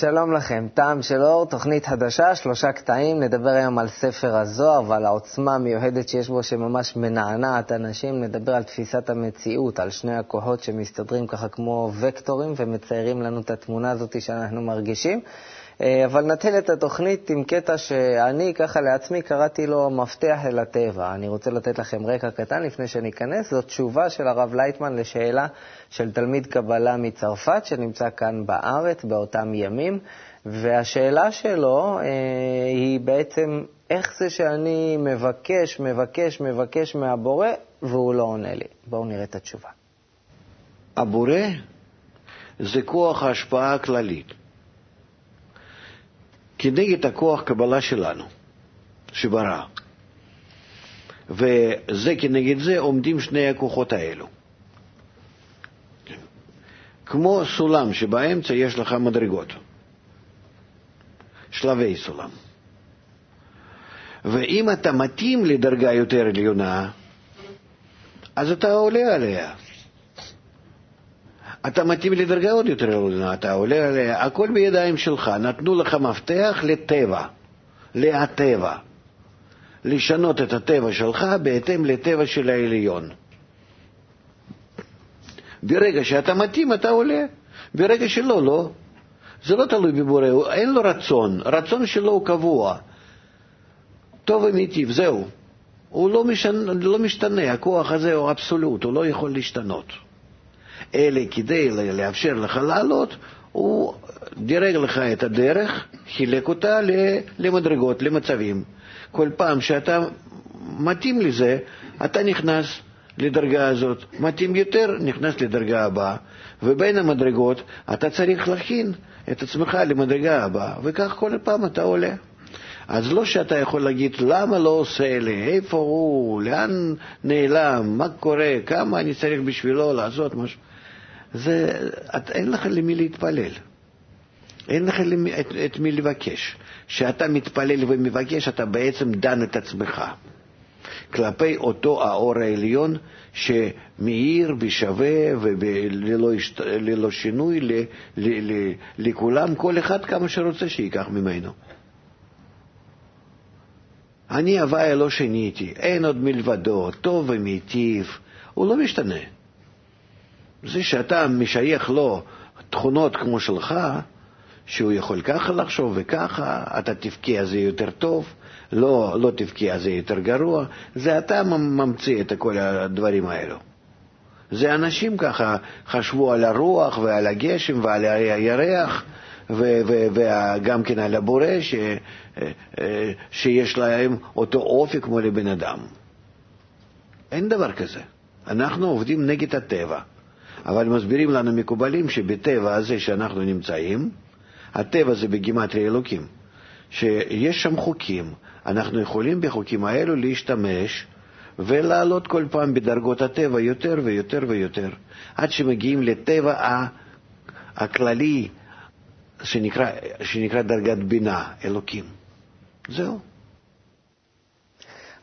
שלום לכם, טעם של אור, תוכנית חדשה, שלושה קטעים. נדבר היום על ספר הזוהר ועל העוצמה המיוחדת שיש בו, שממש מנענעת אנשים. נדבר על תפיסת המציאות, על שני הכוחות שמסתדרים ככה כמו וקטורים ומציירים לנו את התמונה הזאת שאנחנו מרגישים. אה, אבל נתחיל את התוכנית עם קטע שאני ככה לעצמי קראתי לו מפתח אל הטבע. אני רוצה לתת לכם רקע קטן לפני שאני אכנס. זאת תשובה של הרב לייטמן לשאלה של תלמיד קבלה מצרפת שנמצא כאן בארץ באותם ימים, והשאלה שלו אה, היא בעצם איך זה שאני מבקש, מבקש, מבקש מהבורא והוא לא עונה לי. בואו נראה את התשובה. הבורא זה כוח ההשפעה הכללית. כנגד הכוח קבלה שלנו, שברא. וזה כנגד זה עומדים שני הכוחות האלו. כמו סולם שבאמצע יש לך מדרגות, שלבי סולם. ואם אתה מתאים לדרגה יותר עליונה, אז אתה עולה עליה. אתה מתאים לדרגה עוד יותר עליונה, אתה עולה עליה, הכל בידיים שלך, נתנו לך מפתח לטבע, להטבע, לשנות את הטבע שלך בהתאם לטבע של העליון. ברגע שאתה מתאים אתה עולה, ברגע שלא, לא. זה לא תלוי בבורא, אין לו רצון, רצון שלו הוא קבוע. טוב ומיטיב, זהו. הוא לא משנה, לא משתנה, הכוח הזה הוא אבסולוט, הוא לא יכול להשתנות. אלא כדי לאפשר לך לעלות, הוא דירג לך את הדרך, חילק אותה למדרגות, למצבים. כל פעם שאתה מתאים לזה, אתה נכנס לדרגה הזאת. מתאים יותר, נכנס לדרגה הבאה. ובין המדרגות אתה צריך להכין את עצמך למדרגה הבאה, וכך כל פעם אתה עולה. אז לא שאתה יכול להגיד, למה לא עושה לי, איפה הוא, לאן נעלם, מה קורה, כמה אני צריך בשבילו לעשות משהו. זה, את, אין לך למי להתפלל. אין לך למי, את, את מי לבקש. כשאתה מתפלל ומבקש, אתה בעצם דן את עצמך. כלפי אותו האור העליון שמאיר ושווה וללא שינוי ל, ל, ל, לכולם, כל אחד כמה שרוצה שייקח ממנו. אני הוויה לא שיניתי, אין עוד מלבדו, טוב ומיטיב, הוא לא משתנה. זה שאתה משייך לו תכונות כמו שלך, שהוא יכול ככה לחשוב וככה, אתה אז זה יותר טוב, לא, לא אז זה יותר גרוע, זה אתה ממציא את כל הדברים האלו. זה אנשים ככה חשבו על הרוח ועל הגשם ועל הירח וגם כן על הבורא ש, שיש להם אותו אופי כמו לבן אדם. אין דבר כזה. אנחנו עובדים נגד הטבע. אבל מסבירים לנו מקובלים שבטבע הזה שאנחנו נמצאים, הטבע זה בגימטרי אלוקים, שיש שם חוקים, אנחנו יכולים בחוקים האלו להשתמש ולעלות כל פעם בדרגות הטבע יותר ויותר ויותר, עד שמגיעים לטבע הכללי שנקרא, שנקרא דרגת בינה, אלוקים. זהו.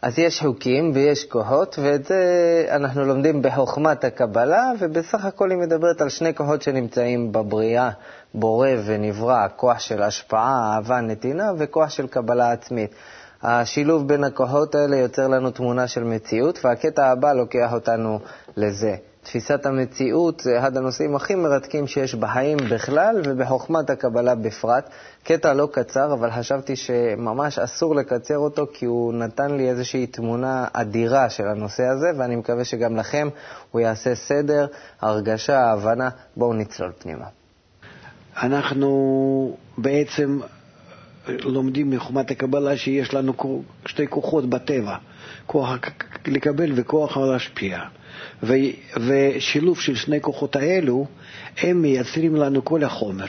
אז יש חוקים ויש כוחות, ואת זה אנחנו לומדים בחוכמת הקבלה, ובסך הכל היא מדברת על שני כוחות שנמצאים בבריאה, בורא ונברא, כוח של השפעה, אהבה, נתינה, וכוח של קבלה עצמית. השילוב בין הכוחות האלה יוצר לנו תמונה של מציאות, והקטע הבא לוקח אותנו לזה. תפיסת המציאות זה אחד הנושאים הכי מרתקים שיש בחיים בכלל ובחוכמת הקבלה בפרט. קטע לא קצר, אבל חשבתי שממש אסור לקצר אותו, כי הוא נתן לי איזושהי תמונה אדירה של הנושא הזה, ואני מקווה שגם לכם הוא יעשה סדר, הרגשה, הבנה. בואו נצלול פנימה. אנחנו בעצם לומדים מחוכמת הקבלה שיש לנו שתי כוחות בטבע, כוח לקבל וכוח להשפיע. ושילוב של שני כוחות האלו, הם מייצרים לנו כל החומר.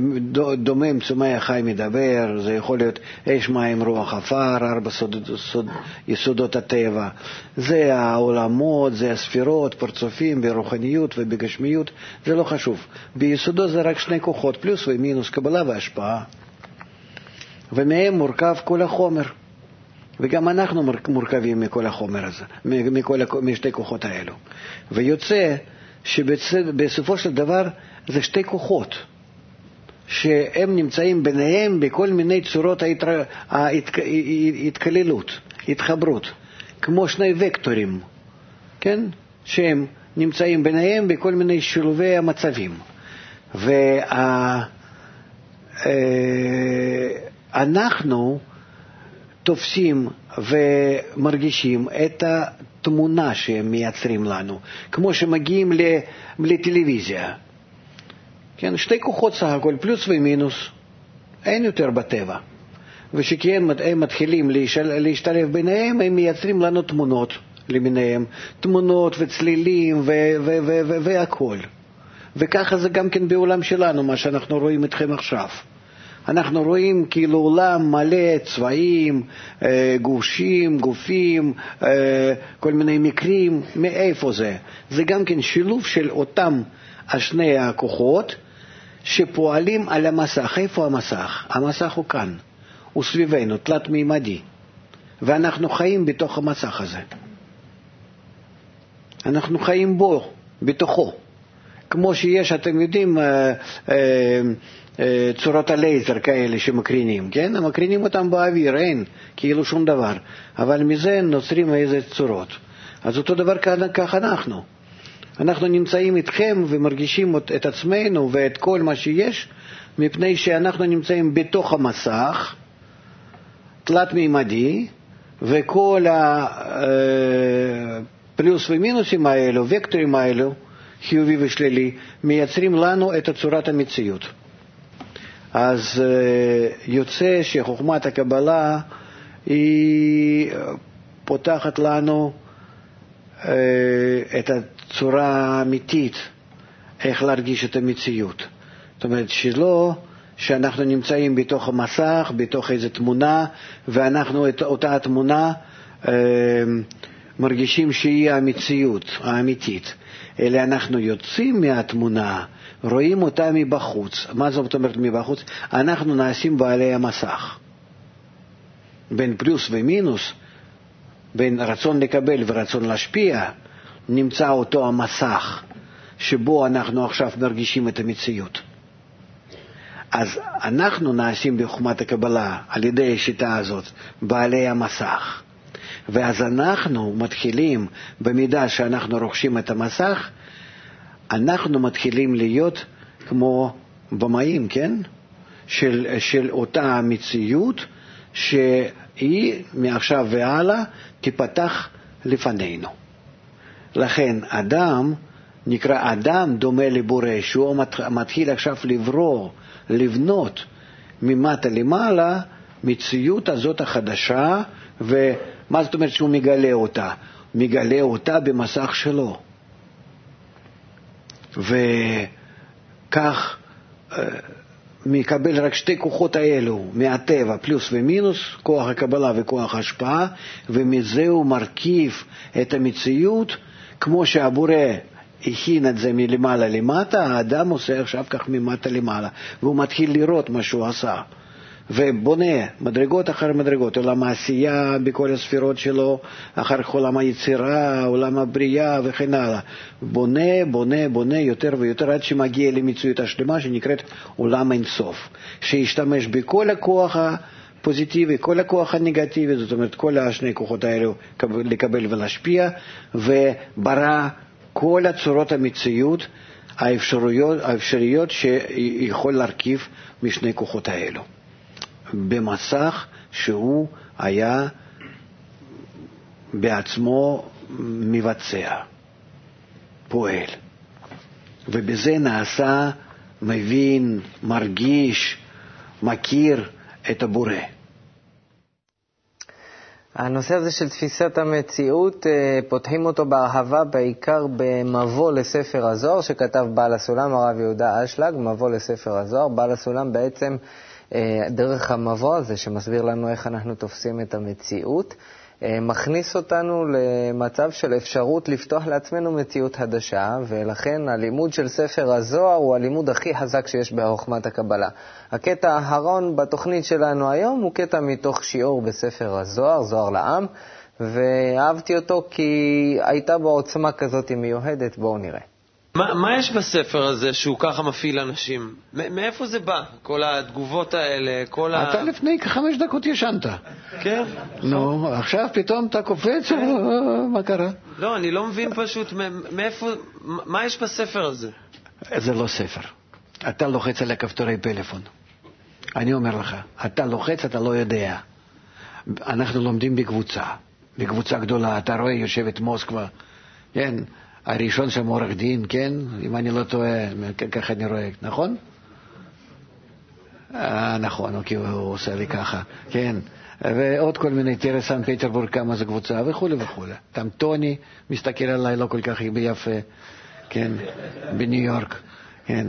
מדומם צומח חי מדבר, זה יכול להיות אש, מים, רוח, עפר, ארבע סוד, סוד, יסודות הטבע. זה העולמות, זה הספירות, פרצופים, ברוחניות ובגשמיות, זה לא חשוב. ביסודו זה רק שני כוחות, פלוס ומינוס, קבלה והשפעה. ומהם מורכב כל החומר. וגם אנחנו מורכבים מכל החומר הזה, מכל, משתי כוחות האלו. ויוצא שבסופו של דבר זה שתי כוחות. שהם נמצאים ביניהם בכל מיני צורות ההתר... ההתק... התקללות, התחברות, כמו שני וקטורים, כן? שהם נמצאים ביניהם בכל מיני שילובי המצבים. ואנחנו תופסים ומרגישים את התמונה שהם מייצרים לנו, כמו שמגיעים לטלוויזיה. כן, שתי כוחות סך הכל, פלוס ומינוס, אין יותר בטבע. וכשהם מתחילים להשתלב ביניהם, הם מייצרים לנו תמונות למיניהם, תמונות וצלילים והכול. וככה זה גם כן בעולם שלנו, מה שאנחנו רואים אתכם עכשיו. אנחנו רואים כאילו עולם מלא צבעים, אה, גושים, גופים, אה, כל מיני מקרים, מאיפה זה? זה גם כן שילוב של אותם שני הכוחות שפועלים על המסך. איפה המסך? המסך הוא כאן, הוא סביבנו, תלת-מימדי, ואנחנו חיים בתוך המסך הזה. אנחנו חיים בו, בתוכו. כמו שיש, אתם יודעים, אה, אה, אה, צורות הלייזר כאלה שמקרינים, כן? הם מקרינים אותם באוויר, אין כאילו שום דבר, אבל מזה נוצרים איזה צורות. אז אותו דבר כך אנחנו. אנחנו נמצאים איתכם ומרגישים את עצמנו ואת כל מה שיש, מפני שאנחנו נמצאים בתוך המסך, תלת-מימדי, וכל הפלוס ומינוסים האלו, וקטורים האלו, חיובי ושלילי, מייצרים לנו את צורת המציאות. אז יוצא שחוכמת הקבלה היא פותחת לנו את הצורה האמיתית איך להרגיש את המציאות. זאת אומרת, שלא שאנחנו נמצאים בתוך המסך, בתוך איזו תמונה, ואנחנו את אותה התמונה אה, מרגישים שהיא המציאות האמיתית, אלא אנחנו יוצאים מהתמונה, רואים אותה מבחוץ. מה זאת אומרת מבחוץ? אנחנו נעשים בעלי המסך. בין פלוס ומינוס, בין רצון לקבל ורצון להשפיע, נמצא אותו המסך שבו אנחנו עכשיו מרגישים את המציאות. אז אנחנו נעשים בחוכמת הקבלה על ידי השיטה הזאת, בעלי המסך. ואז אנחנו מתחילים, במידה שאנחנו רוכשים את המסך, אנחנו מתחילים להיות כמו במאים, כן? של, של אותה מציאות שהיא מעכשיו והלאה תיפתח לפנינו. לכן אדם נקרא אדם דומה לבורא, שהוא מתחיל עכשיו לברוא, לבנות ממטה למעלה, מציאות הזאת החדשה, ומה זאת אומרת שהוא מגלה אותה? מגלה אותה במסך שלו. וכך אה, מקבל רק שתי כוחות האלו מהטבע, פלוס ומינוס, כוח הקבלה וכוח ההשפעה, ומזה הוא מרכיב את המציאות כמו שהבורא הכין את זה מלמעלה למטה, האדם עושה עכשיו כך ממטה למעלה, והוא מתחיל לראות מה שהוא עשה. ובונה מדרגות אחר מדרגות, עולם העשייה בכל הספירות שלו, אחר כך עולם היצירה, עולם הבריאה וכן הלאה. בונה, בונה, בונה יותר ויותר עד שמגיע למציאות השלמה שנקראת עולם אינסוף, שישתמש בכל הכוח הפוזיטיבי, כל הכוח הנגטיבי, זאת אומרת כל השני כוחות האלו לקבל ולהשפיע, וברא כל הצורות המציאות האפשריות, האפשריות שיכול להרכיב משני כוחות האלו. במסך שהוא היה בעצמו מבצע, פועל. ובזה נעשה מבין, מרגיש, מכיר את הבורא. הנושא הזה של תפיסת המציאות, אה, פותחים אותו בהרחבה בעיקר במבוא לספר הזוהר שכתב בעל הסולם הרב יהודה אשלג, מבוא לספר הזוהר. בעל הסולם בעצם אה, דרך המבוא הזה, שמסביר לנו איך אנחנו תופסים את המציאות, מכניס אותנו למצב של אפשרות לפתוח לעצמנו מציאות חדשה, ולכן הלימוד של ספר הזוהר הוא הלימוד הכי חזק שיש בחוכמת הקבלה. הקטע האחרון בתוכנית שלנו היום הוא קטע מתוך שיעור בספר הזוהר, זוהר לעם, ואהבתי אותו כי הייתה בו עוצמה כזאת מיוחדת, בואו נראה. מה, מה יש בספר הזה שהוא ככה מפעיל אנשים? מאיפה זה בא? כל התגובות האלה, כל ה... אתה לפני כחמש דקות ישנת. כן. נו, עכשיו פתאום אתה קופץ, כן. מה קרה? לא, אני לא מבין פשוט מאיפה, מה יש בספר הזה? זה לא ספר. אתה לוחץ על הכפתורי פלאפון. אני אומר לך, אתה לוחץ, אתה לא יודע. אנחנו לומדים בקבוצה, בקבוצה גדולה. אתה רואה, יושבת מוסקבה, כן? הראשון שם עורך דין, כן? אם אני לא טועה, ככה אני רואה, נכון? אה, נכון, אוקיי, הוא עושה לי ככה, כן. ועוד כל מיני, תראה סן פטרבורג כמה זה קבוצה וכולי וכולי. גם טוני מסתכל עליי לא כל כך יפה, כן, בניו יורק, כן.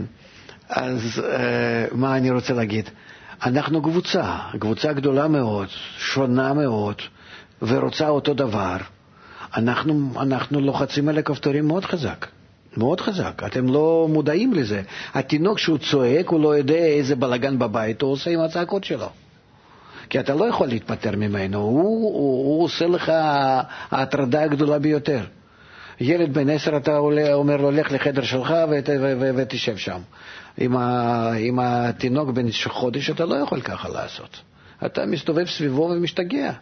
אז אה, מה אני רוצה להגיד? אנחנו קבוצה, קבוצה גדולה מאוד, שונה מאוד, ורוצה אותו דבר. אנחנו, אנחנו לוחצים על הכפתורים מאוד חזק. מאוד חזק, אתם לא מודעים לזה. התינוק שהוא צועק, הוא לא יודע איזה בלאגן בבית הוא עושה עם הצעקות שלו. כי אתה לא יכול להתפטר ממנו, הוא, הוא, הוא עושה לך ההטרדה הגדולה ביותר. ילד בן עשר, אתה עולה, אומר לו, לך לחדר שלך ות, ו, ו, ותשב שם. עם, ה, עם התינוק בן חודש אתה לא יכול ככה לעשות. אתה מסתובב סביבו ומשתגע.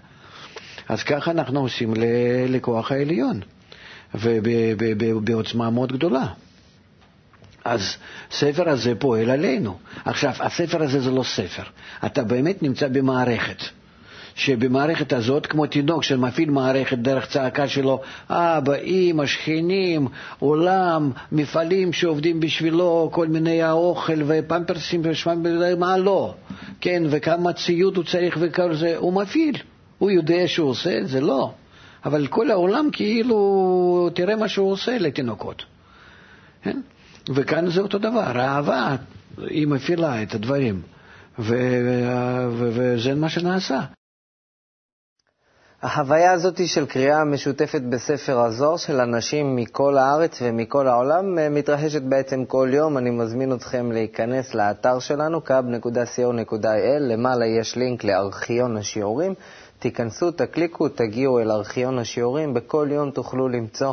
אז ככה אנחנו עושים לכוח העליון, ובעוצמה מאוד גדולה. אז ספר הזה פועל עלינו. עכשיו, הספר הזה זה לא ספר. אתה באמת נמצא במערכת. שבמערכת הזאת, כמו תינוק שמפעיל מערכת דרך צעקה שלו, אבא, אמא, שכנים, עולם, מפעלים שעובדים בשבילו, כל מיני האוכל ופמפרסים, מה לא, כן, וכמה ציוד הוא צריך וכל זה, הוא מפעיל. הוא יודע שהוא עושה את זה? לא. אבל כל העולם כאילו, תראה מה שהוא עושה לתינוקות. כן? וכאן זה אותו דבר, האהבה, היא מפעילה את הדברים, וזה מה שנעשה. החוויה הזאת של קריאה משותפת בספר הזוהר של אנשים מכל הארץ ומכל העולם אה, מתרחשת בעצם כל יום. אני מזמין אתכם להיכנס לאתר שלנו, kab.co.il, למעלה יש לינק לארכיון השיעורים. תיכנסו, תקליקו, תגיעו אל ארכיון השיעורים, בכל יום תוכלו למצוא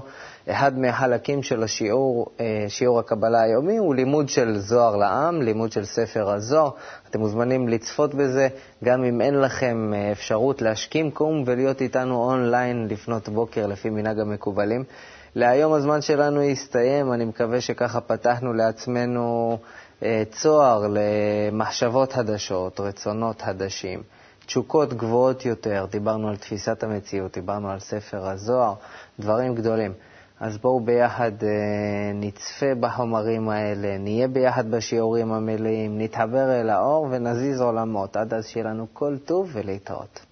אחד מהחלקים של השיעור, אה, שיעור הקבלה היומי, הוא לימוד של זוהר לעם, לימוד של ספר הזוהר. אתם מוזמנים לצפות בזה, גם אם אין לכם אה, אפשרות להשכים קום ולהיות איתנו אונליין לפנות בוקר לפי מנהג המקובלים. להיום הזמן שלנו הסתיים, אני מקווה שככה פתחנו לעצמנו אה, צוהר למחשבות חדשות, רצונות חדשים. תשוקות גבוהות יותר, דיברנו על תפיסת המציאות, דיברנו על ספר הזוהר, דברים גדולים. אז בואו ביחד אה, נצפה בחומרים האלה, נהיה ביחד בשיעורים המלאים, נתחבר אל האור ונזיז עולמות. עד אז שיהיה לנו כל טוב ולהתראות.